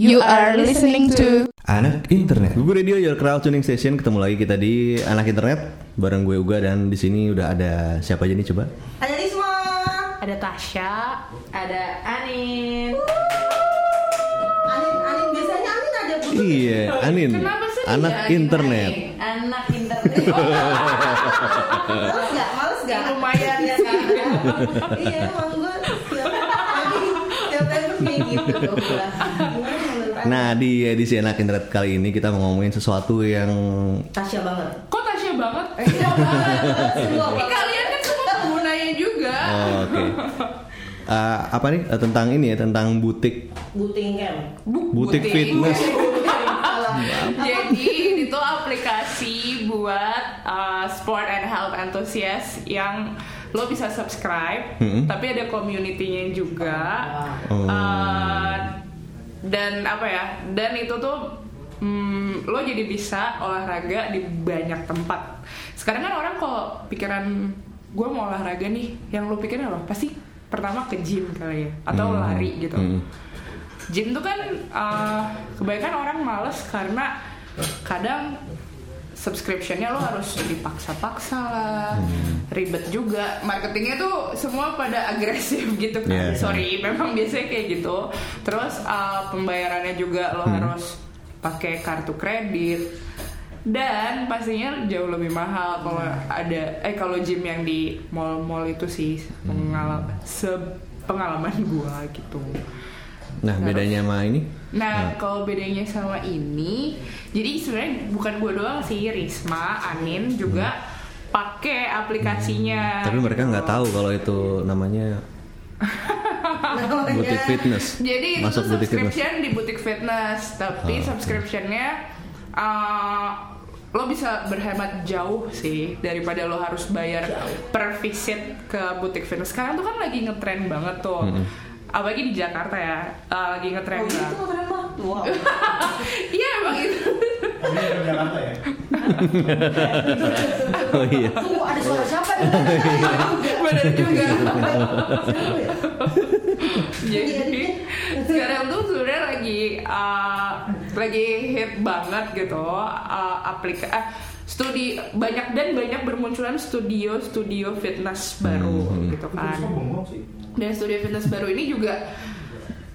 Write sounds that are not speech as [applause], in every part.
You are listening to Anak Internet. Google Radio Your Crowd Tuning Station. Ketemu lagi kita di Anak Internet bareng gue Uga dan di sini udah ada siapa aja nih coba? Ada Risma. ada Tasya, ada Anin. Anin, Anin biasanya Anin ada butuh. Iya, Anin. Kenapa sih Anak dia Internet. Anin? Anak internet. Males gak? Males gak? Lumayan ya kan. iya, emang gue tiap episode kayak gitu. Anin? Nah di edisi Anak Internet kali ini kita mau ngomongin sesuatu yang Tasya banget. Kok Tasya banget? Iya banget. Eh, kalian kan semua penggunanya juga. oh, oke. Eh, apa nih Eh, tentang ini ya tentang butik Buting camp. Bu- butik fitness. Jadi itu aplikasi buat uh, sport and health enthusiast yang lo bisa subscribe, Mm-mm. tapi ada community-nya juga. Oh. Uh, dan apa ya? Dan itu tuh mm, lo jadi bisa olahraga di banyak tempat. Sekarang kan orang kalau pikiran gue mau olahraga nih, yang lo pikirin apa? Pasti pertama ke gym kali ya, atau Hmm. lari gitu. Hmm. Gym tuh kan uh, kebanyakan orang males karena kadang subscriptionnya lo harus dipaksa-paksa lah, Hmm. ribet juga. Marketingnya tuh semua pada agresif gitu kan. Iya. Sorry, memang biasanya kayak gitu. Terus uh, pembayarannya juga lo Hmm. harus pakai kartu kredit dan pastinya jauh lebih mahal kalau ada eh kalau gym yang di mall-mall itu sih pengalaman pengalaman gua gitu. Nah bedanya sama ini? Nah, kalau bedanya sama ini, jadi sebenarnya bukan gue doang sih, Risma, Anin juga pakai aplikasinya. Hmm. Tapi mereka nggak tahu kalau itu namanya butik fitness. Jadi Masuk itu butik fitness. subscription di butik fitness, tapi oke. subscriptionnya uh, lo bisa berhemat jauh sih daripada lo harus bayar per visit ke butik fitness. Sekarang tuh kan lagi ngetren banget tuh. Mm-mm. Apalagi di Jakarta ya, uh, lagi ngetren Oh gitu banget. keren banget. Wow. [laughs] Iya emang itu. Tapi dari Jakarta ya? [laughs] Oh iya. Tunggu ada suara siapa nih? Bener [laughs] juga. ya? Jadi sekarang tuh sebenarnya lagi uh, lagi hit banget gitu uh, aplika eh, studi banyak dan banyak bermunculan studio studio fitness baru Hmm. gitu kan dan studio fitness baru ini juga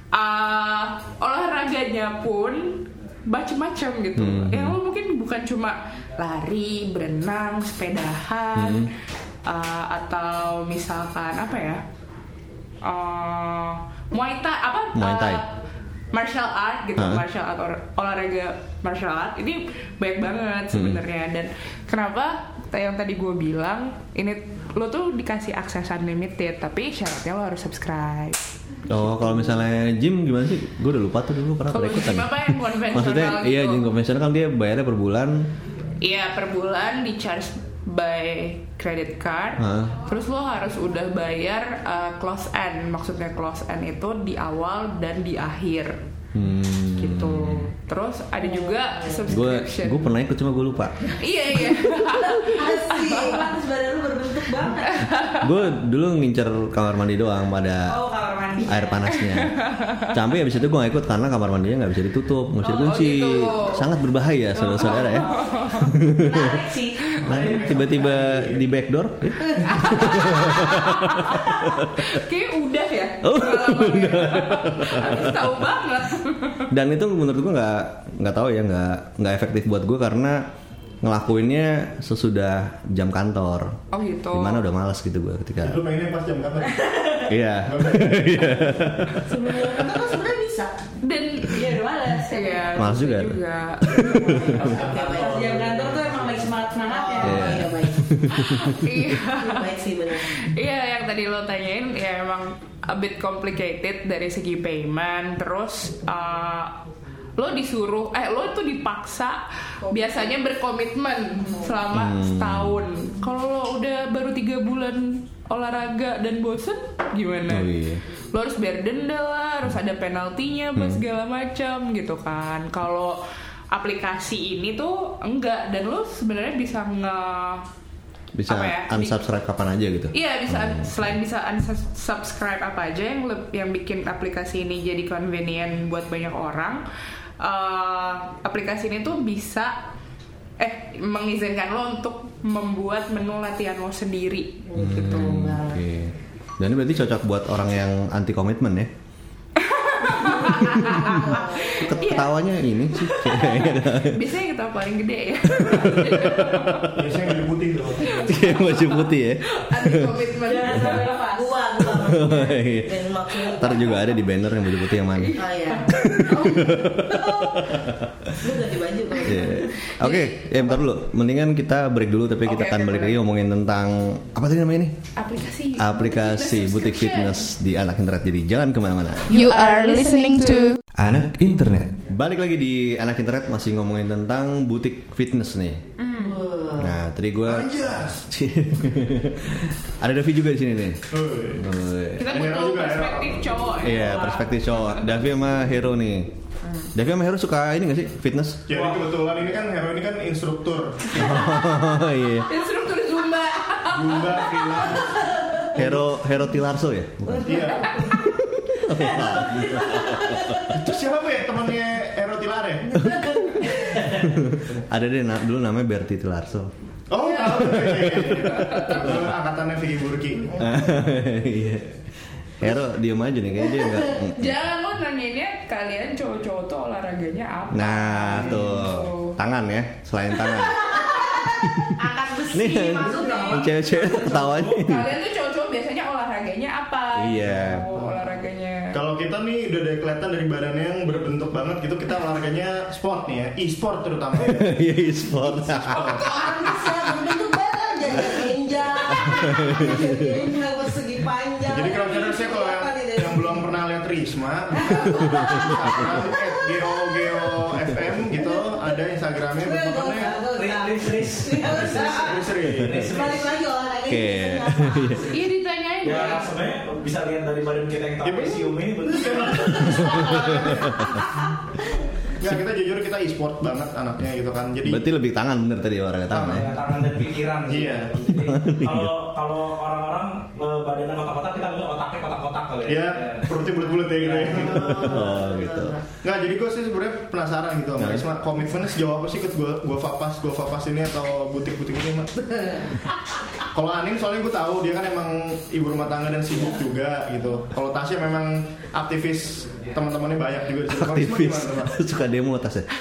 uh, olahraganya pun macem-macem gitu Hmm. yang lo mungkin bukan cuma lari berenang sepedahan Hmm. uh, atau misalkan apa ya uh, muay thai apa Muay Thai. uh, martial art gitu Hah? martial art or- olahraga martial art ini banyak banget Hmm. sebenarnya dan kenapa yang tadi gue bilang ini lo tuh dikasih akses unlimited tapi syaratnya lo harus subscribe Oh kalau misalnya gym gimana sih? Gue udah lupa tuh dulu pernah pernah ikutan. apa yang konvensional Maksudnya gitu iya gym konvensional kan dia bayarnya per bulan. Iya per bulan di charge by credit card. Hah? Terus lo harus udah bayar uh, close end. Maksudnya close end itu di awal dan di akhir Hmm. gitu. Terus ada juga Gue subscription. gue pernah ikut cuma gue lupa. [laughs] iya iya. Asik, pantas badan lu berbentuk banget. [laughs] gue dulu ngincer kamar mandi doang pada Oh kamar mandi. air panasnya. Sampai habis itu gue gak ikut karena kamar mandinya nggak bisa ditutup, mesti Oh, dikunci. gitu. Sangat berbahaya saudara-saudara ya. Menarik sih. Nah, tiba-tiba di backdoor, Kayak udah ya. Oh. Harus tahu banget. dan itu menurut gue nggak nggak tahu ya nggak nggak efektif buat gue karena ngelakuinnya sesudah jam kantor. Oh gitu. Di mana udah malas gitu gue ketika. Lu pengennya pas jam kantor? Iya. Sebelum kantor kan sebenarnya bisa. Dan udah malas. Iya, Males bisa juga. Pas jam kantor iya baik. Iya. Baik sih benar. Yang tadi lo tanyain ya emang a bit complicated dari segi payment. Terus uh, lo disuruh, eh lo tuh dipaksa biasanya berkomitmen selama setahun. Kalau lo udah baru tiga bulan olahraga dan bosen, gimana? Oh iya. Lo harus bayar denda lah, harus ada penaltinya, apa segala macam gitu kan. Kalau aplikasi ini tuh enggak dan lo sebenarnya bisa nge bisa apa ya? di- unsubscribe kapan aja gitu. Iya bisa selain bisa unsubscribe apa aja yang yang bikin aplikasi ini jadi convenient buat banyak orang. eh, aplikasi ini tuh bisa eh mengizinkan lo untuk membuat menu latihan lo sendiri gitu. Oke. Dan ini berarti cocok buat orang yang anti komitmen ya. [laughs] Iya. Ketawanya ini sih. Biasanya kita paling gede ya. Biasanya Kayak baju putih ya. Anti komitmen. Jangan sampai lepas. Gua, gua. Iya. Maksudnya. Ntar juga ada di banner yang baju putih yang mana. Oh iya. [laughs] Lu ganti baju kalau Iya. Oke, ya bentar dulu. Mendingan kita break dulu tapi kita akan balik lagi ngomongin tentang apa tadi namanya ini? Aplikasi. Aplikasi butik fitness di anak internet. Jadi jangan ke mana-mana. You are listening to Anak internet. Balik lagi di anak internet masih ngomongin tentang butik fitness nih. Nah, tadi gue [laughs] ada Davi juga di sini nih. Kita butuh perspektif cowok ya. Iya, perspektif cowok. Davi sama Hero nih. Davi sama Hero suka ini gak sih fitness? Jadi kebetulan ini kan Hero ini kan instruktur. Oh iya. Instruktur Zumba. Zumba, freelance. Hero Hero Tilarso ya? Bukan. Iya. [laughs] Itu siapa ya temannya Hero Tilare? Ada deh na- dulu namanya Berti Tilarso. Oh, tahu. Angkatannya Vicky Burki. Iya. [laughs] Hero diem aja nih kayaknya dia enggak. [laughs] Jangan lo nanyainnya kalian cowok-cowok tuh olahraganya apa? Nah, tuh. Tangan ya, selain tangan. [laughs] angkat besi Nih, maksudnya. cewek-cewek ketawanya ini. Kalian tuh cowok-cowok biasanya olahraganya apa? Iya. Gitu, olahraganya. Kalau kita nih udah ada kelihatan dari badannya yang berbentuk banget gitu kita olahraganya sport nih ya, e-sport terutama. ya. Iya, e-sport. Persegi panjang. Jadi kalau kira saya kalau yang, belum pernah lihat Risma, [laughs] Instagram @geo_geo_fm gitu, ada Instagramnya bentukannya seri. Balik lagi olahraga Oke. Iya ditanyain Ya ya. sebenarnya bisa lihat dari badan kita yang Ya, trapesium ini bentuknya [laughs] [laughs] Nggak, kita jujur kita e-sport banget anaknya gitu kan. Jadi Berarti lebih tangan bener tadi olahraga tangan ya. tangan, tangan dan pikiran. sih. Iya. [laughs] Kalau kalau orang-orang eh, badannya kotak-kotak kita bilang otaknya kotak-kotak kali ya. ya perutnya bulat-bulat ya gitu ya. Oh, gitu. Nggak, jadi gue sih sebenarnya penasaran gitu sama Nah. Risma. Komitmennya sejauh apa sih ikut gue gue vapas gue vapas ini atau butik-butik ini mak? [laughs] Kalau Anin soalnya gue tahu dia kan emang ibu rumah tangga dan sibuk juga gitu. Kalau Tasya memang aktivis teman-temannya banyak juga Aktivis. [laughs] Suka demo tasnya. [laughs]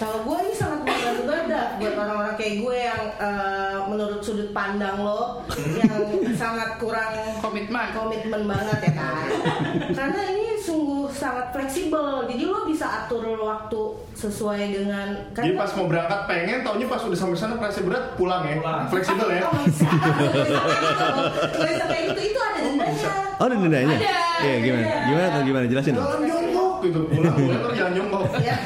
Kalau gue ini sangat membantu banget buat orang-orang kayak gue yang eh, menurut sudut pandang lo yang sangat kurang Komitmen. komitmen banget ya kan. Karena ini sungguh sangat fleksibel. Jadi lo bisa atur waktu sesuai dengan Jadi pas mau berangkat pengen, taunya pas udah sampai sana kerasa berat pulang ya. Pulang. Fleksibel ya. Oh, kayak gitu. Itu ada dendanya. Oh, ada dendanya? Ada. Iya, gimana? Gimana tuh gimana? Jelasin dong. Jongkok gitu. Pulang pulang terus jangan jongkok. ya.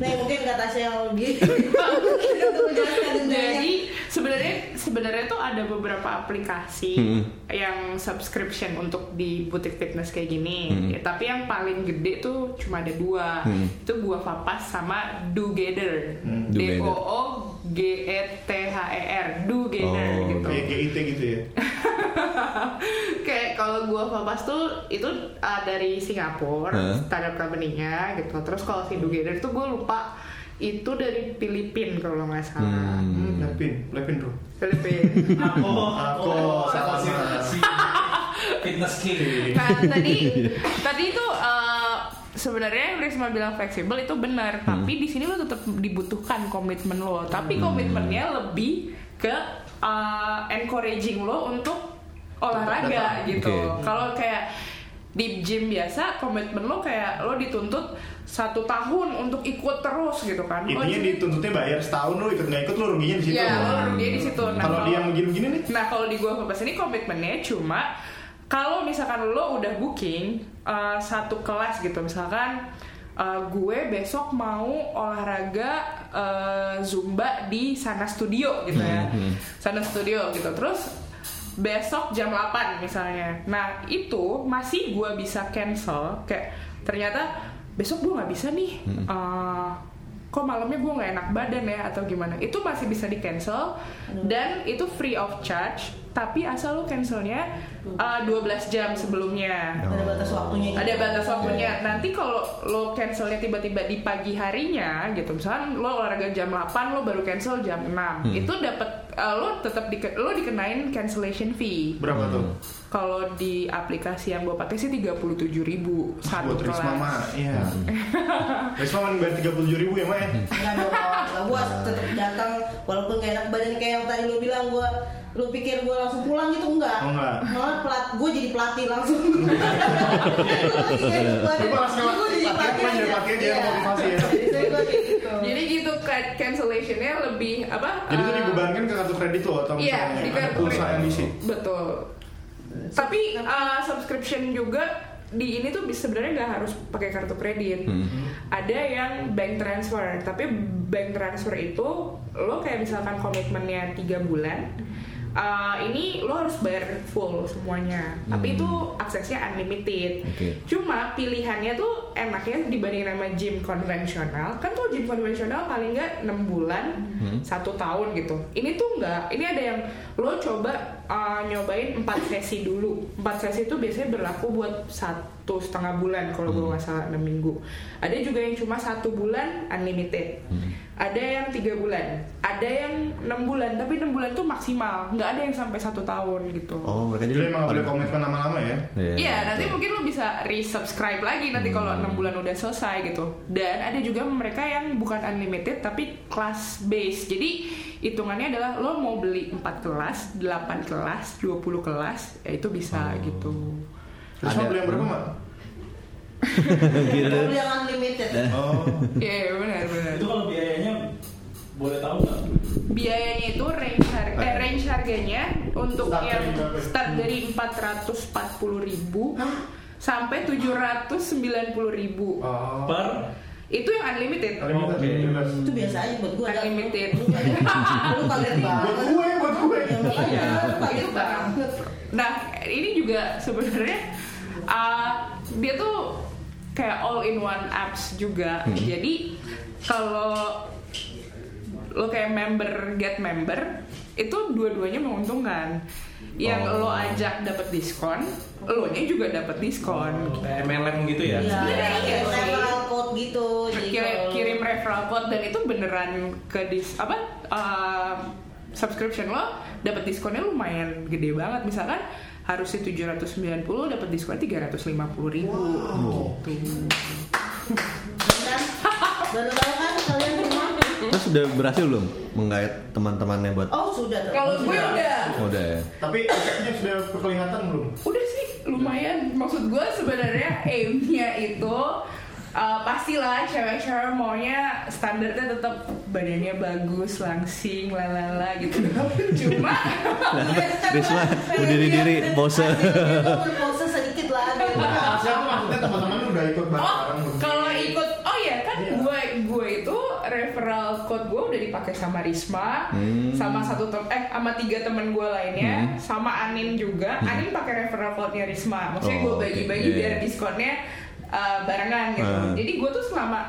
Nih mungkin kata saya lebih [laughs] untuk menjelaskan dendanya. Jadi sebenarnya tuh ada beberapa aplikasi Hmm. yang subscription untuk di butik fitness kayak gini. Hmm. Ya, tapi yang paling gede tuh cuma ada dua. Hmm. Itu gua Vapas sama Dogether. Hmm. D. O O G E T H E R. Dogether Oh, gitu. Kayak GIT gitu ya. [laughs] Kayak kalau gua Vapas tuh itu uh, dari Singapura, Hah? startup company-nya gitu. Terus kalau si Dogether tuh gue lupa itu dari Filipina kalau nggak salah. Hmm. Blackpink, Blackpink bro. Filipina. [laughs] Aku, Aku, sama. si, [laughs] fitness king. Nah tadi tadi itu uh, sebenarnya yang Risma bilang fleksibel itu benar, tapi di sini lo tetap dibutuhkan komitmen lo. Tapi komitmennya lebih ke uh, encouraging lo untuk olahraga Oke. gitu. Kalau kayak di gym biasa komitmen lo kayak lo dituntut satu tahun untuk ikut terus gitu kan. Oh, Intinya jadi- dituntutnya bayar setahun lu ikut nggak ikut lu ruginya di situ. Iya, lo ruginya di situ. Nah, Kalau dia yang begini-begini nih, Nah kalau di gua Vapas ini komitmennya cuma kalau misalkan lo udah booking uh, satu kelas gitu misalkan uh, gue besok mau olahraga uh, zumba di sana studio gitu ya sana studio gitu terus besok jam 8 misalnya. Nah itu masih gue bisa cancel kayak ternyata besok gue nggak bisa nih uh, kok malamnya gue nggak enak badan ya atau gimana. Itu masih bisa di cancel dan itu free of charge tapi asal lo cancelnya uh, 12 jam sebelumnya. Ada batas waktunya. gitu. ada batas waktunya. Nanti kalau lo cancelnya tiba-tiba di pagi harinya gitu. Misalkan lo olahraga jam 8 lo baru cancel jam 6 itu dapat uh, lo tetap di, lo dikenain cancellation fee Berapa tuh? kalau di aplikasi yang gue pakai sih 37.000 ribu satu Buat Risma kelas mah, iya. [laughs] Risma kan bayar tiga puluh ribu ya mah ya. Enggak dong, kalau gue tetap datang walaupun gak enak badan kayak yang tadi lu bilang gue lu pikir gue langsung pulang gitu enggak Oh, enggak. malah pelat gue jadi pelatih langsung Lu malah sekarang gue jadi pelatih jadi pelatih dia Iya. motivasi ya. jadi gue kayak gitu jadi gitu ca- cancellationnya lebih apa Jadi itu uh, dibebankan ke kartu kredit lo atau Iya, misalnya di ada kartu pulsa kredit. yang diisi. Betul. Tapi uh, subscription juga di ini tuh sebenarnya nggak harus pakai kartu kredit. Ada yang bank transfer, tapi bank transfer itu lo kayak misalkan komitmennya tiga bulan. Uh, ini lo harus bayar full semuanya, tapi itu aksesnya unlimited. Oke. Cuma pilihannya tuh enaknya dibanding sama gym konvensional. Kan tuh gym konvensional paling nggak 6 bulan, satu tahun gitu. Ini tuh nggak. Ini ada yang lo coba uh, nyobain 4 sesi dulu. 4 sesi itu biasanya berlaku buat satu setengah bulan kalau gue nggak salah 6 minggu. Ada juga yang cuma satu bulan unlimited. Ada yang tiga bulan, ada yang enam bulan, tapi enam bulan tuh maksimal, nggak ada yang sampai satu tahun gitu. Oh, mereka Jadi emang boleh komitmen lama-lama ya. Iya. Iya, nanti mungkin lo bisa resubscribe lagi nanti kalau enam bulan udah selesai gitu. Dan ada juga mereka yang bukan unlimited tapi class base. Jadi hitungannya adalah lo mau beli 4 kelas, 8 kelas, 20 kelas, ya itu bisa gitu. Risma Ada- beli yang berapa mak? [laughs] Gitu. gue beli yang unlimited Oh. Iya, iya, benar benar. Itu kalau biayanya boleh tahu nggak? Biayanya itu range harga eh, range harganya untuk Start yang dari berapa? start dari 440.000 sampai 790.000. Oh. Per Itu yang unlimited. Unlimited, Oke. jelas. itu biasa aja buat gue Unlimited. lu kaget [laughs] banget Buat gue, buat gue. Ya, Iya, kaget banget Nah, ini juga sebenarnya uh, dia tuh kayak all in one apps juga. Jadi kalau lo kayak member get member itu dua-duanya menguntungkan. Yang Oh. lo ajak dapat diskon, lo nya juga dapat diskon. kayak MLM gitu ya? Sebenarnya iya sih. referral code gitu jadi kirim, kirim referral code dan itu beneran ke dis apa uh, subscription lo dapat diskonnya lumayan gede banget misalkan harusnya 790 dapat diskon 350 ribu gitu. kan baru tahu kan kalian semua Terus udah berhasil belum menggait teman-temannya buat oh sudah. Kalau gue udah Oh, udah ya. Tapi efeknya sudah kelihatan belum? udah sih lumayan maksud gue sebenarnya aimnya itu uh, pastilah cewek-cewek maunya standarnya tetap badannya bagus langsing lalala gitu cuma Risma berdiri-diri pose. Itu [laughs] pose sedikit lah gitu. Maksudnya teman-teman udah ikut oh belum? kalau ikut oh ya kan Iya. gue gue itu referral code gue udah dipakai sama Risma Hmm. sama satu tem eh sama tiga temen gue lainnya sama Anin juga Anin pakai referral code-nya Risma maksudnya gue Oh, oke. bagi-bagi Iya, biar iya. diskonnya uh, barengan gitu Ah. jadi gue tuh selama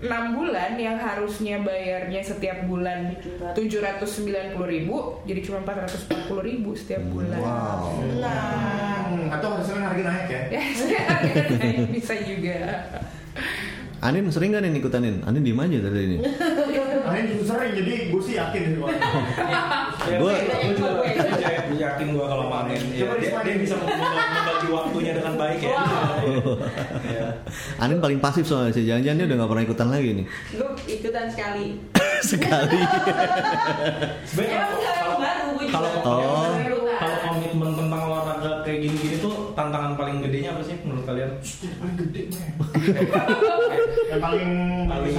6 bulan yang harusnya bayarnya setiap bulan 790 ribu jadi cuma 440 ribu setiap bulan Wow. Nah, Hmm, atau hasilnya harga naik ya? [laughs] ya bisa juga Anin sering gak nih ikutanin? Anin diem aja tadi ini. [laughs] Ah, ini justru sering, jadi gue sih yakin sih Ya, gue juga gue yakin gue kalau main ya, dia, dia bisa membagi waktunya dengan baik ya. Iya. Anin paling pasif soalnya sih. Jangan-jangan dia udah gak pernah ikutan lagi nih. gue ikutan sekali [laughs] Sekali. Sebenarnya kalau- kalau kalau kalau komitmen tentang olahraga kayak gini-gini tuh tantangan paling gedenya apa sih menurut kalian? yang paling gede mah. yang paling Paling-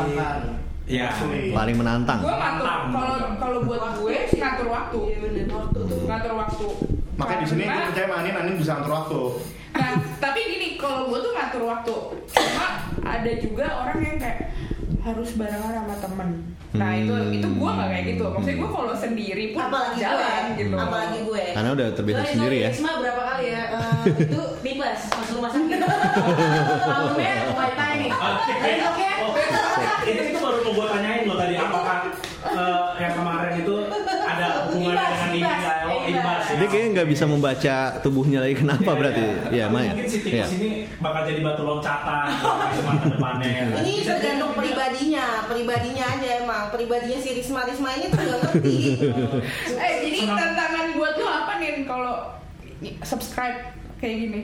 Ya. Asli. paling menantang. gue ngatur Mantap. kalau kalau buat gue ngatur waktu iya waktu tuh. ngatur waktu Makanya di sini gue percaya sama Anin, Anin bisa ngatur waktu. nah tapi gini kalau gue tuh ngatur waktu cuma ada juga orang yang kayak harus barengan sama temen nah itu Hmm. itu gue nggak kayak gitu maksudnya gue kalau sendiri pun Apalagi jalan gue, gitu apalagi gue. Karena udah terbiasa sendiri ya. Risma berapa kali ya? Eh, itu tipes masuk rumah sakit. [laughs] Malamnya wifi besoknya itu baru mau gue tanyain lo tadi apakah eh, yang kemarin itu ada hubungannya dengan ini? Oh, imbas. imbas. ya. Dia kayaknya nggak bisa membaca tubuhnya lagi kenapa berarti? Iya, Tapi Maya. Mungkin si Iya. tikus ini bakal jadi batu loncatan cuma ke depannya. ya. Ini tergantung pribadinya, pribadinya aja emang. Pribadinya si Risma Risma ini tuh nggak ngerti. Eh jadi tantangan buat lo apa nih kalau subscribe kayak gini?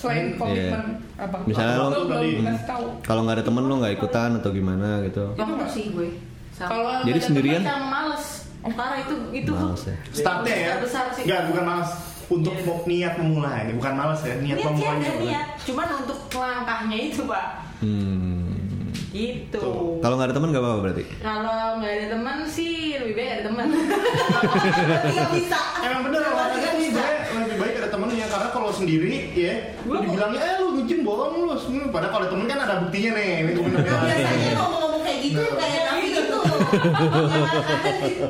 Selain komitmen apa? Misalnya lo- lo belum kasih tahu. Kalau nggak ada temen lo nggak ikutan atau gimana gitu? Waktu sih gue. Kalau Jadi Nggak sendirian? teman Sama males. Parah itu itu. Males ya. Startnya ya. Besar sih. Enggak, bukan malas untuk mau niat memulai, bukan malas ya, niat Niat memulai. ada niat. Cuman untuk langkahnya itu pak. Hmm. Gitu. Kalau nggak ada temen nggak apa-apa berarti? Kalau nggak ada teman sih lebih baik ada teman. [laughs] Nggak bisa. Emang bener olahraga Nggak nih bisa. sebenarnya lebih baik ada temennya karena kalau sendiri ya. Lu dibilangnya eh lu nge-gym bohong lu. Hmm, padahal kalau temen kan ada buktinya nih ini bener Nah, biasanya ngomong-ngomong kayak gitu kayak tapi gitu.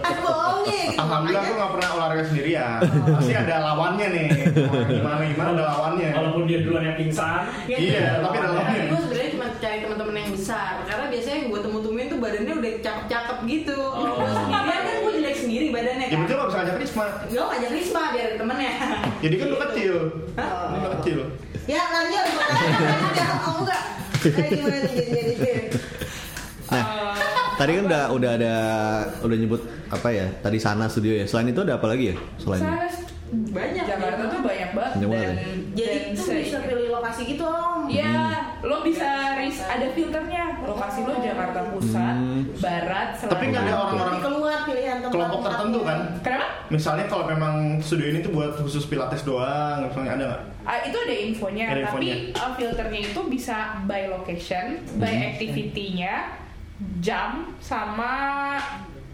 Aku bohongin. Alhamdulillah gue gak pernah olahraga sendirian. Pasti ada lawannya nih. Gimana gimana ada lawannya? Walaupun dia duluan yang pingsan, Iya, tapi ada lawannya. Gue sebenarnya cuma cari teman-teman yang besar. Karena biasanya yang gue temu-temuin tuh badannya udah cakep-cakep gitu. Oh. Gue sendirian kan badannya Ya betul gak bisa ngajak Risma Gue ngajak Risma biar ada temennya. Jadi kan lu kecil Hah? Lu kecil Ya lanjut. Oh enggak. Gimana jadi. Nah, tadi kan udah udah ada udah nyebut apa ya? Tadi sana studio ya. Selain itu ada apa lagi ya? Selain Sana Banyak. Jakarta tuh banyak banget Banyak banget dan, ya? Jadi dan itu se- bisa pilih lokasi gitu om. Ya, lo bisa ris ada filternya. Lokasi lo Jakarta Pusat, Hmm. Barat, Selatan. Tapi nggak ada orang-orang keluar pilihan tempat. kelompok tertentu kan Kenapa? Misalnya kalau memang studio ini tuh buat khusus pilates doang Misalnya ada gak? Ah, itu ada infonya, Ada tapi infonya. uh, filternya itu bisa by location, by Hmm. activity-nya, jam sama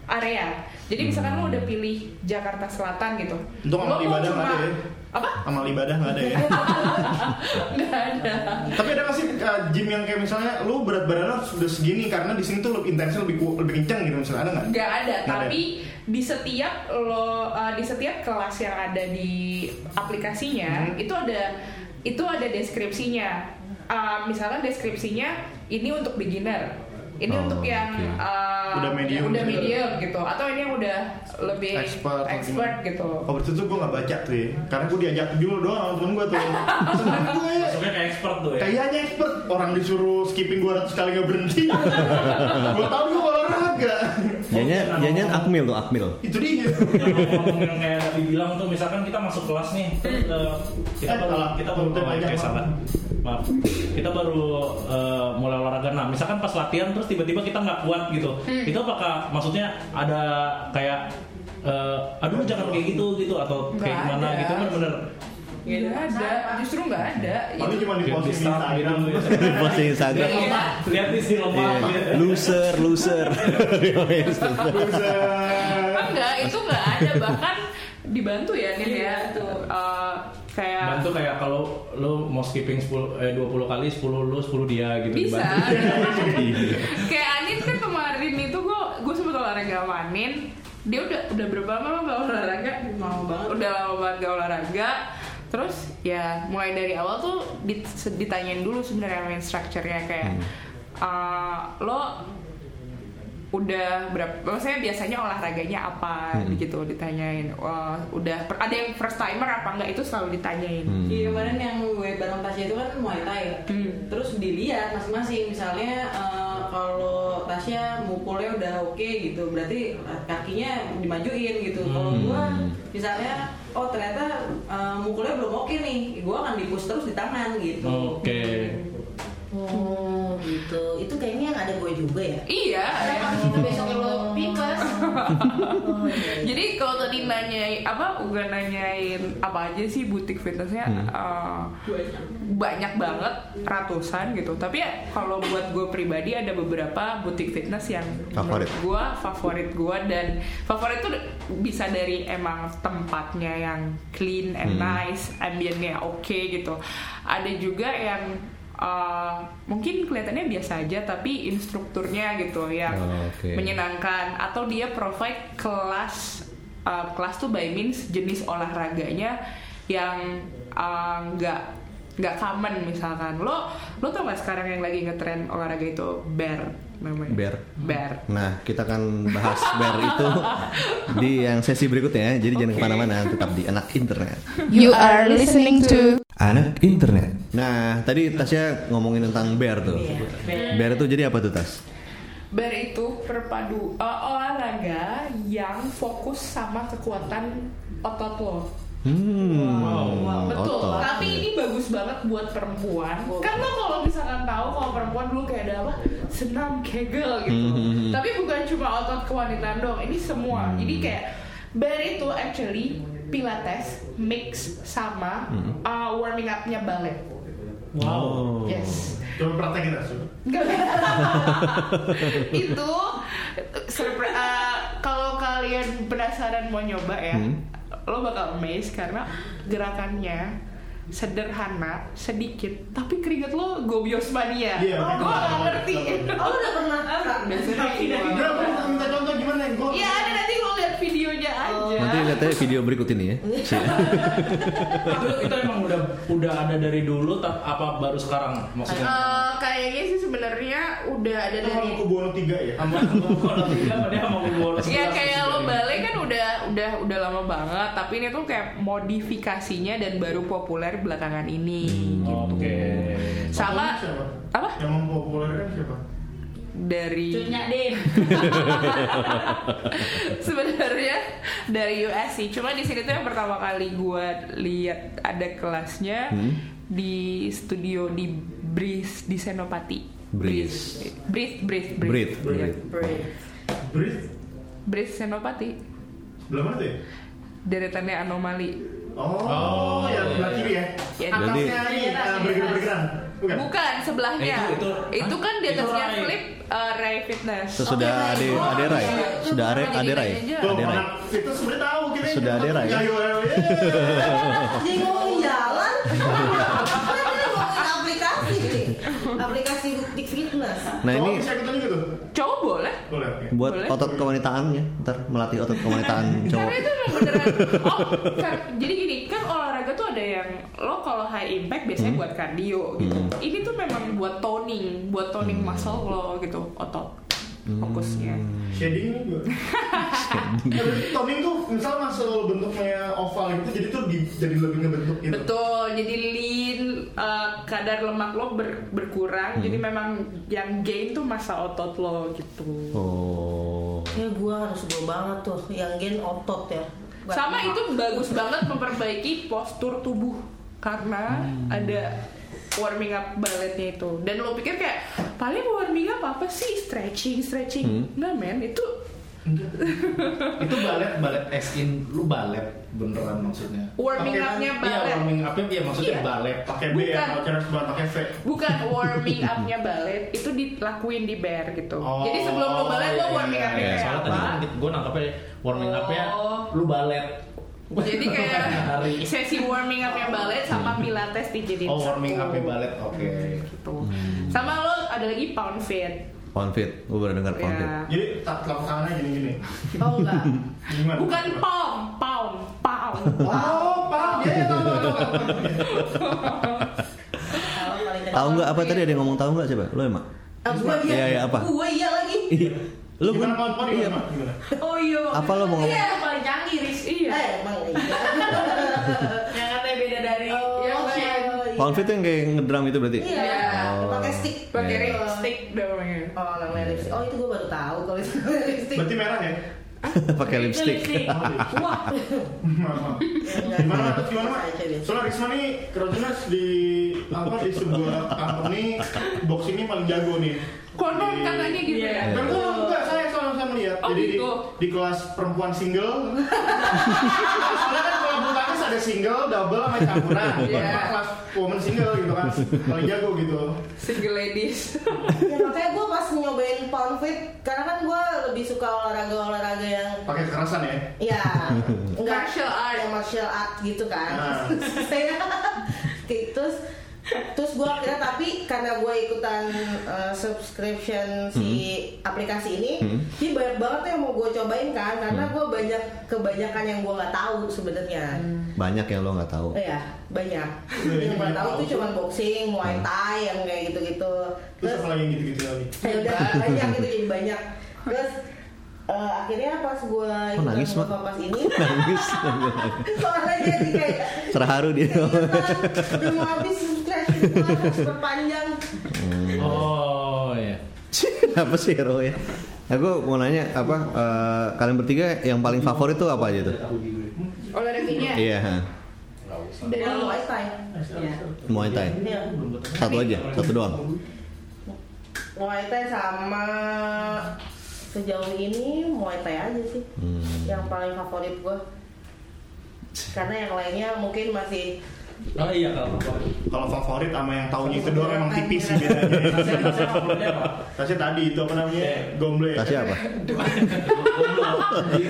area. Jadi misalkan lo udah pilih Jakarta Selatan gitu. Untuk amal lo ibadah nggak ada ya? Apa? Amal ibadah gak ada ya [laughs] Nggak ada. Tapi ada gak sih uh, gym yang kayak misalnya lu berat badan lu sudah segini karena di sini tuh lebih intensnya lebih lebih kencang gitu misalnya ada nggak? Nggak ada, Nggak ada. tapi di setiap lo uh, di setiap kelas yang ada di aplikasinya Hmm. itu ada itu ada deskripsinya. Uh, misalkan deskripsinya ini untuk beginner. Ini Oh, untuk yang oke. uh, Udah medium yang udah gitu. medium gitu atau ini yang udah lebih Expert, expert gitu. Oh berarti tuh gue gak baca tuh ya Karena gue diajak dulu doang sama temen gue tuh Temen gue masuknya kayak expert tuh ya. Kayaknya expert Orang disuruh skipping 200 kali gak berhenti [laughs] Gue tau gue olahraga Jangan jangan Akmil tuh Akmil. Itu dia. Yang ngomong yang kayak tadi bilang tuh misalkan kita masuk kelas nih terus, eh, kita Eh, baru kita baru maaf. salah. maaf. Kita baru eh, mulai olahraga. Nah misalkan pas latihan terus tiba-tiba kita nggak kuat gitu. Itu apakah maksudnya ada kayak eh, aduh jangan kayak gitu gitu atau kayak gimana gitu? Bener-bener Nggak ada, justru nggak ada. Paling Itu cuma di posting di Instagram gitu. [laughs] Posting Instagram. Lihat lemah, lihat di lemah Iya. Loser, loser. Buset. enggak, itu nggak ada. Bahkan dibantu ya Nin ya. Tuh eh, kayak bantu kayak kalau lu mau skipping 10 eh, 20 kali 10 lu 10 dia gitu bisa. [laughs] kayak Anin kan kemarin itu gue gue sempet olahraga sama Anin. Dia udah udah berapa lama gak olahraga? Mau banget. udah lama banget gak olahraga terus ya mulai dari awal tuh dit- ditanyain dulu sebenarnya main structure-nya kayak eh, lo udah berapa maksudnya biasanya olahraganya apa Hmm. gitu ditanyain Wah, udah per- ada yang first timer apa enggak itu selalu ditanyain Hmm. Iya kemarin yang gue bareng Tasya itu kan Muay Thai ya. Hmm. Terus dilihat masing-masing misalnya eh, kalau Tasya mukulnya udah oke gitu, berarti kakinya dimajuin gitu. Kalau Hmm. gue misalnya oh ternyata eh, mukulnya belum oke nih, gue akan dipus terus di tangan gitu. Oke. Oh gitu. Itu kayaknya yang ada gue juga ya. iya di situ besoknya lo pipes? Oh iya. Jadi kalau tadi nanyain apa udah nanyain apa aja sih butik fitnessnya eh, banyak banget ratusan gitu. Tapi ya kalau buat gue pribadi ada beberapa butik fitness yang Favorit. gue favorit gue dan favorit tuh bisa dari emang tempatnya yang clean and Hmm. nice, ambiennya oke gitu. Ada juga yang eh, mungkin kelihatannya biasa aja tapi instrukturnya gitu yang Oh, oke. menyenangkan atau dia provide kelas uh, kelas tuh by means jenis olahraganya yang uh, nggak common misalkan lo lo tau gak sekarang yang lagi ngetren olahraga itu bear namanya Bear. bear Nah, kita akan bahas bear itu di yang sesi berikutnya. ya. Jadi jangan ke mana-mana, tetap di anak internet. You are listening to Anak internet. Nah, tadi Tasya ngomongin tentang bear tuh. Bear itu jadi apa tuh Tas? Bear itu perpadu eh, olahraga yang fokus sama kekuatan otot lo. Hmm, Betul. otot. Tapi ini bagus banget buat perempuan. Kan lo kalau misalkan tahu kalau perempuan dulu kayak ada apa senam kegel gitu. Hmm. Tapi bukan cuma otot kewanitaan dong. Ini semua. Hmm. Jadi kayak bear itu actually pilates mix sama Hmm. uh, warming up-nya ballet. Wow. Yes. Coba praktekin Tas. Nggak. [laughs] itu uh, kalau kalian penasaran mau nyoba ya, Hmm. Lo bakal amazed karena gerakannya sederhana, sedikit, tapi keringet lo gobios mania. Iya, gue betul. gak ngerti. [laughs] Oh udah pernah Biasanya gitu. Aku minta contoh gimana yang gue Iya, ada nanti lo lihat videonya aja. Nanti lihat aja video berikut ini ya. [laughs] itu itu emang udah udah ada dari dulu apa baru sekarang maksudnya Eh, kayaknya sih sebenarnya udah ada Itu dari sama Kubono 3 ya sama kalau tiga sama dia sama gue Iya [laughs] kayak lo ballet kan udah udah udah lama banget, tapi ini tuh kayak modifikasinya dan baru populer belakangan ini. gitu. oke Sama Siapa? apa? Yang mempopulerkan siapa? Dari Cunya Din. [laughs] sebenarnya dari US sih. Cuma di sini tuh yang pertama kali gue lihat ada kelasnya di studio di Breeze di Senopati. Breeze. Breeze, Breeze, Breathe, Iya, breathe. Breathe? Breeze Senopati. Tuh ya? Deretannya anomali. Oh, ya belah kiri ya? Ya, Atasnya ini, uh, bergerak-bergerak Bukan? Bukan sebelahnya. Itu- itu- kan di itu atasnya flip uh, Ray Fitness. Terus sudah ade ade Rai. Sudah ade ade Ade Rai. anak itu sebenarnya tahu kita Sudah ada. Gayo, ayo, ya. Jadi ngomongin jalan aplikasi nih Aplikasi bukti fitness Nah Cowok ini? Cowok boleh. Boleh, buat Boleh. otot kewanitaannya, ntar melatih otot kewanitaan [laughs] cowok. Karena itu beneran. [laughs] Oh, kan- jadi gini kan olahraga tuh ada yang lo kalau high impact biasanya buat cardio gitu. Ini tuh memang buat toning, buat toning muscle lo gitu, otot fokusnya. Shading ini juga. [laughs] Eh, Toning tuh misal masuk bentuknya oval gitu, jadi tuh di- jadi lebih ngebentuk gitu. Betul, jadi lean, uh, kadar lemak lo ber- berkurang, jadi memang yang gain tuh masa otot lo gitu. Oh. Ya gue harus gue banget tuh Yang gen otot ya Bukan Sama lemak. itu bagus banget memperbaiki postur tubuh karena ada warming up balletnya itu. Dan lo pikir kayak paling warming up apa sih stretching stretching? Nggak men itu itu balet balet as in lu balet beneran maksudnya warming Pakai up-nya iya ballet. warming upnya iya maksudnya Iya. balet Pakai B ya, Bukan. kalau cara sebelah pakai V. Bukan [laughs] warming up-nya ballet itu dilakuin di bear gitu. Oh, Jadi sebelum lo ballet lo iya, warming up-nya ya kayak soalnya apa? tadi kan gue nangkapnya warming upnya Oh. lu balet Jadi [laughs] kayak sesi warming up-nya ballet sama pilates dijadiin oh warming satu. upnya balet oke Gitu. Sama lo ada lagi pound fit. Pound fit, gue baru dengar pound fit. Ya. Jadi tak telapak tangannya gini-gini. Oh enggak [laughs] Gimana? Bukan pound, pound, pound. [laughs] Oh, dia ya tahu tahu, tahu. Tahu nggak apa tadi ada yang ngomong tahu nggak coba? Lo emang? Ah, gue iya Iya, iya, apa? Gue iya lagi Lo Gimana kawan-kawan Iya. gimana? Oh iya. Apa lo mau ngomong? Iya, yang paling canggih, Riz. Iya. Eh emang iya [laughs] Yang katanya beda dari Oh, yang lain. iya. Pound fit yang kayak ngedrum itu berarti? Iya Oh. Pakai stick Pakai Iya. lipstick namanya. Oh namanya lipstick Oh itu gue baru tahu kalau itu lipstick Berarti merah ya? [laughs] Pakai lipstick. Wah Maaf. Gimana Mas? Gimana? Soalnya Risma nih Kerojunas di apa di sebuah company box ini paling jago nih. Konon katanya gitu ya. Dan kok enggak saya soalnya saya melihat. Oh, Jadi di, gitu. di kelas perempuan single. [laughs] Soalnya kan kalau bulu tangkis ada single, double sama campuran. Iya. Nah, kelas woman single gitu kan. Paling jago gitu. Single ladies. Ya makanya gue pas nyobain pound fit Karena kan gue lebih suka olahraga-olahraga yang Pakai kekerasan ya. [laughs] Ya enggak Martial art. Yang martial art gitu kan Nah. [laughs] Saya kayak terus terus gue akhirnya tapi karena gue ikutan uh, subscription si aplikasi ini jadi banyak banget yang mau gue cobain kan karena gue banyak kebanyakan yang gue nggak tahu sebenarnya Banyak yang lo nggak tahu. Oh ya, banyak. Yang gue tahu tuh cuma boxing, muay thai yang kayak gitu-gitu. Terus Terus apa lagi yang gitu-gitu lagi? ya udah [laughs] banyak itu jadi banyak. Terus eh, akhirnya pas gue Kok nangis, Mak? pas ini Nangis. soalnya jadi kayak Terharu dia. "Iya, udah mau habis subscription gue super panjang. Oh ya. apa sih hero ya? Aku mau nanya apa eh, kalian bertiga yang paling favorit tuh apa aja tuh? olahraganya Iya. Dari muay thai. Iya. Muay Thai. Iya. Satu aja, satu doang. Muay thai sama sejauh ini muay thai aja sih Hmm. yang paling favorit gue. Karena yang lainnya mungkin masih Oh iya kalau Kalau favorit sama yang taunya itu doang emang tipis sih bedanya. Tasnya tadi itu apa namanya? Gomble. Tasnya apa?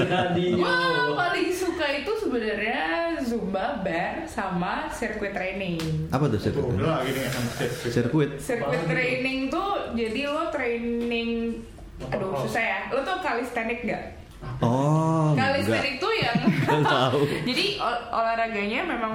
Radio. Gua paling suka itu sebenarnya zumba bar sama circuit training Apa tuh sirkuit? udah lah gini kan. Sirkuit. Circuit training tuh jadi lo training aduh susah ya lo tuh calisthenic gak? Oh, enggak. Calisthenic tuh yang [laughs] tahu. jadi ol- olahraganya memang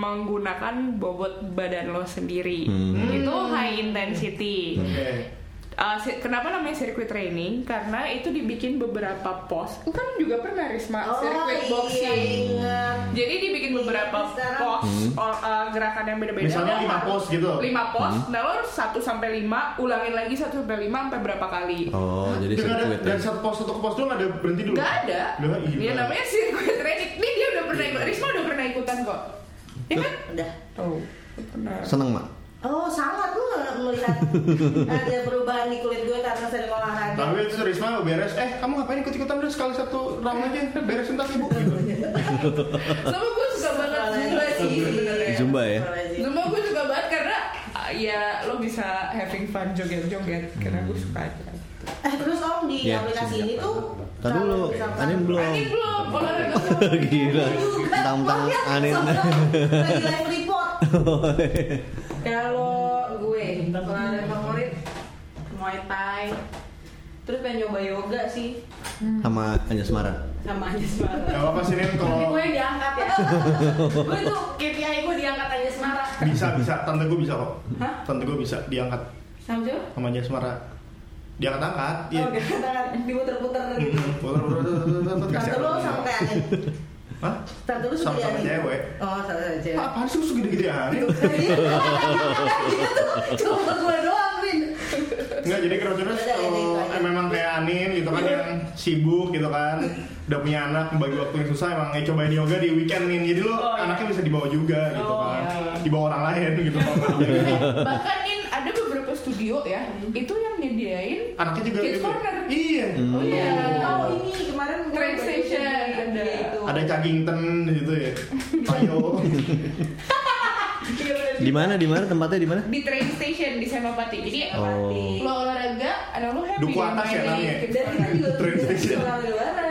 menggunakan bobot badan lo sendiri Hmm. itu high intensity Oke. Uh, si- kenapa namanya circuit training? Karena itu dibikin beberapa pos. Kan juga pernah Risma Oh circuit iya boxing. ingat. Jadi dibikin beberapa Sekarang- pos or- uh, gerakan yang beda-beda. Misalnya lima pos gitu? Lima pos. Nah lo harus satu sampai lima, ulangin lagi satu sampai lima sampai berapa kali? Oh, jadi sirkuit ya. dari satu pos satu ke pos dulu nggak ada berhenti dulu. Gak ada. Iya. Ya namanya circuit training. Ini dia udah pernah ikut. Risma udah pernah ikutan kok. Iya kan? Udah. Oh, pernah. Seneng, Mak? Oh sangat lu melihat [laughs] ada Tapi itu Risma beres, eh kamu ngapain ikut-ikutan udah sekali satu round aja, beresin tas ibu [laughs] gitu. Sama gue suka banget zumba sih. Zumba ya. Zumba gue suka banget karena uh, ya lo bisa having fun joget-joget karena gue suka aja. Eh terus om di Iya, aplikasi ini tuh Tadi dulu, Anin belum. Ini belum olahraga [laughs] Gila. Bukan, Tentang lihat, Anin. [laughs] Lagi live report. Kalau gue olahraga favorit Muay Thai. Terus pengen nyoba yoga sih Sama Anja Semara. sama aja Semara. Gak apa-apa sih Tapi kalau gue yang diangkat ya. gue tuh KPI gue diangkat aja Semara. bisa bisa, tante gue bisa kok. Hah? Tante gue bisa diangkat Sama siapa? sama Jas Mara. Diangkat-angkat, iya. Oh, diangkat diputer-puter gitu. Kasih Tante lu aku. sama kayak. Hah? Tante lu sama Anin. cewek. Oh sama sama cewek. Ah, Apaan sih lu segede-gede aneh? Cuma gue doang Rin. Enggak, jadi itu aja. eh, memang kayak Anin gitu kan yang sibuk gitu kan udah punya anak bagi waktu yang susah emang eh cobain yoga di weekend nih jadi lo Oh, iya. anaknya bisa dibawa juga gitu Oh, kan iya. dibawa orang lain gitu kan [laughs] Bahkan ada beberapa studio ya, itu yang nyediain anaknya juga Kids gitu. corner. iya Oh iya. Oh ini kemarin Train station ada. ada Cagington di situ ya ayo [laughs] Di mana? Di mana tempatnya di mana? di train station di Senopati. Jadi Oh. lo olahraga, anak lo happy. Duku atas ya namanya? Dan kita juga [laughs] Train bisa station.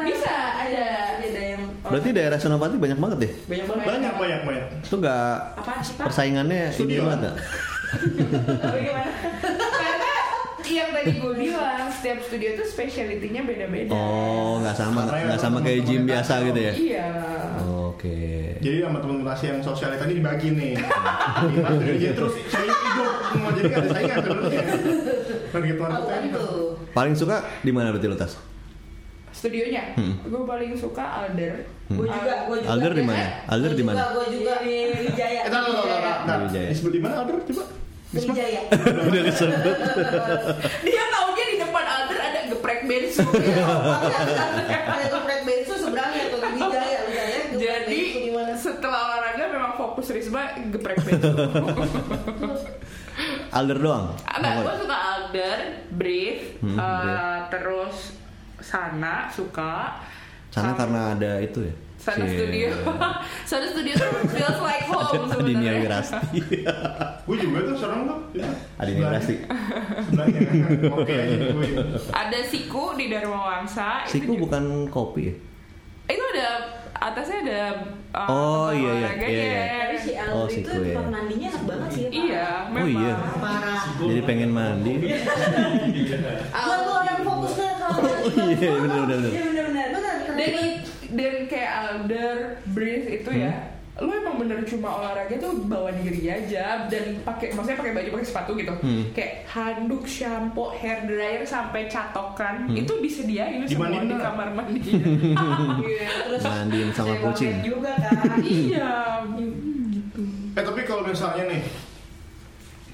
Bisa, ada. Ada yang Berarti daerah Senopati banyak banget deh. banyak banget. banyak banyak banyak Itu nggak Apa sih pak? persaingannya ini Studio. banget nggak? [laughs] Tapi gimana? Karena yang tadi gue bilang setiap studio tuh speciality-nya beda-beda. Oh, nggak sama, nggak yang sama kayak gym biasa gitu ya? Iya. Oke. jadi sama teman-teman Tasya yang sosial tadi dibagi nih dia terus saya hidup mau jadi ada saingan kan gitu Aku kan tuh. Paling suka di mana berarti lo tas? Studionya, Hmm. gue paling suka Alder. Gue juga, gue juga. Alder di mana? Alder di mana? Gue juga Di Wijaya. Eh, tahu, tahu. Wijaya. Disebut di mana Alder coba? Wijaya. [laughs] Udah disebut. Dia taunya di depan Alder ada geprek bensu. Ada geprek bensu seberangnya tuh di Wijaya. Wijaya geprek Jadi bensu di mana? setelah olahraga fokus Risma geprek bensu. [laughs] Alder doang. Enggak, gue suka Alder, Breathe, Hmm, Breathe. terus Sana suka. Sana Sama- karena ada itu ya. Sana si- Studio. [laughs] Sana Studio tuh feels like [laughs] home sebenarnya. Wirasti. Gue juga tuh sekarang tuh. itu. Ada Dinia Wirasti. Ada Siku di Dharma Wangsa. itu Siku bukan kopi ya? itu ada atasnya ada uh, Oh, iya, iya, olahraganya. iya, iya. Tapi si Oh, si itu Queen. tempat mandinya enak banget sih. Pak. Iya, Oh memang. iya. Parah. Jadi pengen mandi. [laughs] Gua tuh orang fokusnya kalau Iya benar benar benar. Iya benar-benar. benar Dan i- dan kayak Alder, Breeze itu ya, lo emang bener cuma olahraga tuh bawa diri aja dan pakai maksudnya pakai baju pakai sepatu gitu Hmm. kayak handuk shampoo hair dryer sampai catokan Hmm. itu disediain semua di kamar mandi [laughs] Iya, terus Mandiin sama kucing. juga kan. [laughs] iya gitu Eh tapi kalau misalnya nih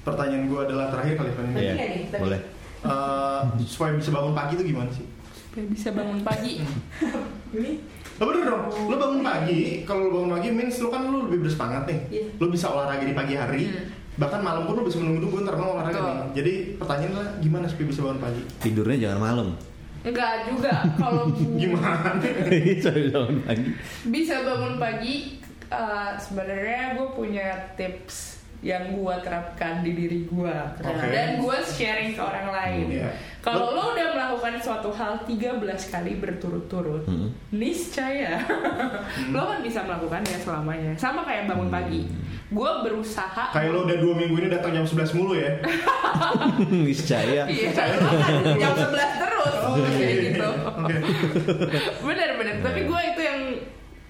pertanyaan gue adalah terakhir kali. Tadi Iya. nih? Tadi. Boleh. Eh, supaya bisa bangun pagi itu gimana sih? supaya bisa bangun pagi [laughs] Ini Lo bener dong, lo bangun pagi, kalau lo bangun pagi means lo kan lo lebih bersemangat nih Iya. Lo bisa olahraga di pagi hari, Hmm. bahkan malam pun lo bisa menunggu-nunggu ntar lo olahraga Betul. nih Jadi pertanyaan adalah gimana supaya bisa bangun pagi? Tidurnya jangan malam. enggak juga kalau [laughs] Gimana? [laughs] Bisa bangun pagi. bisa bangun pagi uh, sebenarnya gue punya tips yang gue terapkan di diri gue Oke. dan gue sharing ke orang lain. Iya. Kalau lo udah melakukan suatu hal 13 kali berturut-turut, Hmm. niscaya lo kan bisa melakukannya selamanya. Sama kayak bangun pagi. Gue berusaha Kayak lo udah dua minggu ini datang jam 11 mulu ya? [laughs] Niscaya. Iya, kan jam 11 terus kayak gitu. Oke. Bener-bener. Tapi gue itu yang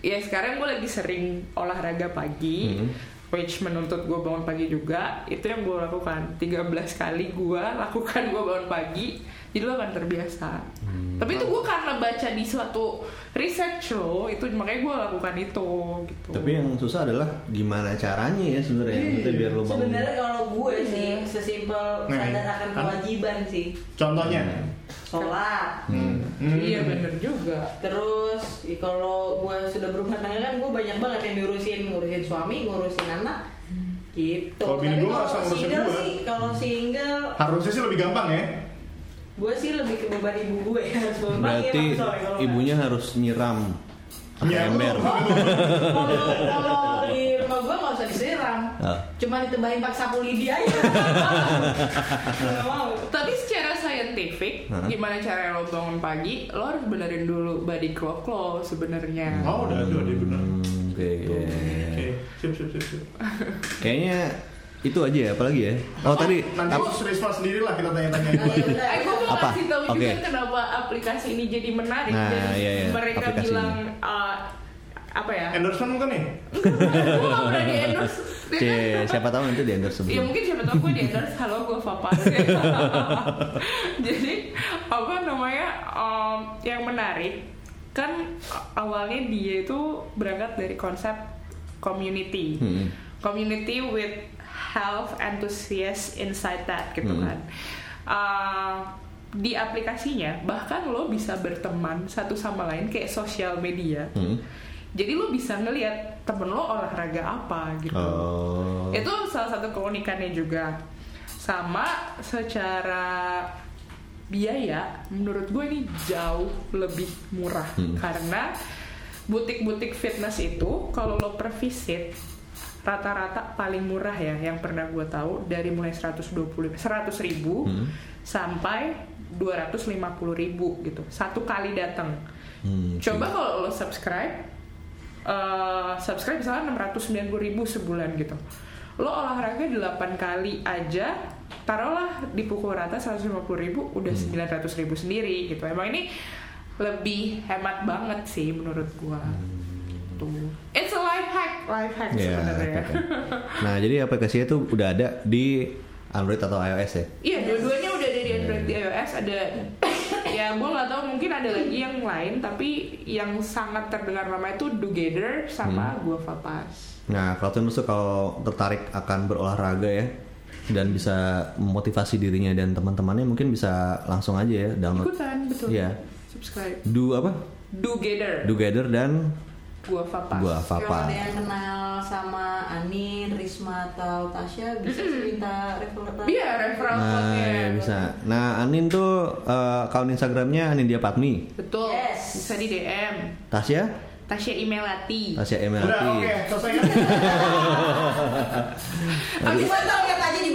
ya sekarang gue lagi sering olahraga pagi. Hmm. Which menuntut gue bangun pagi juga Itu yang gue lakukan 13 kali gue lakukan gue bangun pagi Jadi lo akan terbiasa Hmm. Tapi itu gue karena baca di suatu research lo Itu makanya gue lakukan itu gitu Tapi yang susah adalah gimana caranya ya sebenarnya Maksudnya biar lo bangun. Sebenarnya kalau gue sih sesimpel Nih, sadar akan kan? kewajiban sih. Contohnya? Sholat. Hmm. Hmm. Iya bener juga Terus kalau gue sudah berumah tangga kan gue banyak banget yang diurusin, ngurusin suami, ngurusin anak, gitu. Kalau bini kalau usah ngurusin single gua. sih, kalau single, Harusnya sih lebih gampang ya? gue sih lebih ke beban ibu gue harus beban Berarti iya, sorry, kalau ibunya harus nyiram Iya, ember. kalau [laughs] rumah gue nggak usah disiram, Oh. cuma ditebahin pakai sapu lidi aja. [laughs] Mau. Tapi secara scientific, Hah? gimana cara lo bangun pagi, lo harus benerin dulu body clock lo sebenarnya. Oh udah, udah, udah bener Hmm, Oke. Oke, sip, sip, sip, sip. [laughs] Kayaknya itu aja ya, apalagi ya. Oh tadi Nanti ap- lo sendiri lah kita tanya-tanya Nah, ya udah. Eh, gue mau Apa? kasih tahu Oke. juga kenapa aplikasi ini jadi menarik Nah, dan iya, iya, mereka aplikasi bilang ini. uh, apa ya? Endorsement bukan nih? gue gak pernah di endorse. C, siapa tahu nanti di endorse Ya sebelum. mungkin siapa tahu gue di endorse halo gue Fapas [laughs] Jadi apa namanya um, yang menarik kan awalnya dia itu berangkat dari konsep community Hmm. community with health enthusiast inside that gitu Hmm. kan Uh, di aplikasinya bahkan lo bisa berteman satu sama lain kayak sosial media Hmm. Jadi lo bisa ngelihat temen lo olahraga apa gitu Oh. itu salah satu keunikannya juga sama secara biaya menurut gue ini jauh lebih murah Hmm. karena butik-butik fitness itu kalau lo per visit rata-rata paling murah ya yang pernah gue tahu dari mulai 120 100 ribu Hmm. sampai 250 ribu gitu satu kali datang Hmm, Coba kalau lo subscribe, eh, subscribe misalnya 690 ribu sebulan gitu. Lo olahraga 8 kali aja, taruhlah di pukul rata 150 ribu, udah 900 ribu sendiri gitu. Emang ini lebih hemat banget sih menurut gua. Tuh. It's a life hack, life hack Ya, sebenarnya. oke. Nah, jadi aplikasinya tuh udah ada di Android atau iOS ya. Iya, dua-duanya udah ada di Android di iOS ada ya gue nggak tahu mungkin ada lagi yang lain tapi yang sangat terdengar nama itu Together sama Gua Vapas. Nah, kalau tuh kalau tertarik akan berolahraga ya dan bisa memotivasi dirinya dan teman-temannya mungkin bisa langsung aja ya download. Ikutan betul. Iya. Subscribe. Do apa? Together. Together dan Gua Vapas. gua Kalau Papa. ada yang kenal sama Anin, Risma atau Tasya bisa minta referral. Iya, referral Nah, code-nya. ya bisa. Nah, Anin tuh eh, akun Instagramnya Anin Dia Patmi. Betul. Yes. Bisa di DM. Tasya? Tasya Imelati. Tasya Udah Emelati. oke, selesai kan? Habis itu lihat aja di.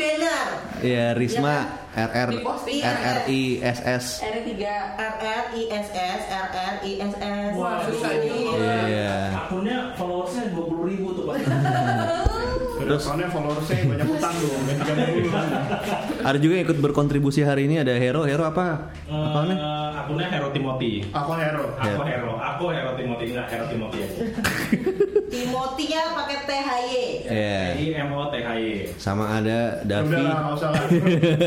Iya, Risma RR Di posting. RRI SS. R3 R R I S S R R I S S. Wah, susah juga. Iya. Akunnya followersnya 20 ribu tuh pak. [laughs] Udah soalnya followersnya banyak utang 30 [laughs] Ada juga yang ikut berkontribusi hari ini ada Hero. Hero apa? Apa nih? Eh, akunnya Hero Timothy. Aku hero. Aku Hero, aku Hero Timothy enggak Hero Timothy aja. [laughs] Timothy-nya pakai T H Y. Iya. I M O T H Y. Sama ada Udah Davi lah, nggak usah lah.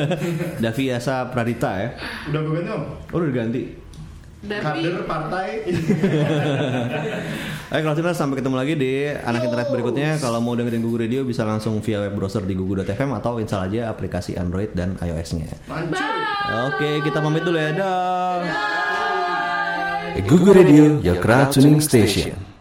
[laughs] Davi Asa Pradita ya. Udah gue ganti om. Oh, udah diganti. Tapi Kader partai. [laughs] Oke, kalau sudah sampai ketemu lagi di anak internet berikutnya. Kalau mau dengerin Google Radio bisa langsung via web browser di google.fm atau install aja aplikasi Android dan iOS-nya. Oke, kita pamit dulu ya. Dah. Google Radio, your crowd tuning station.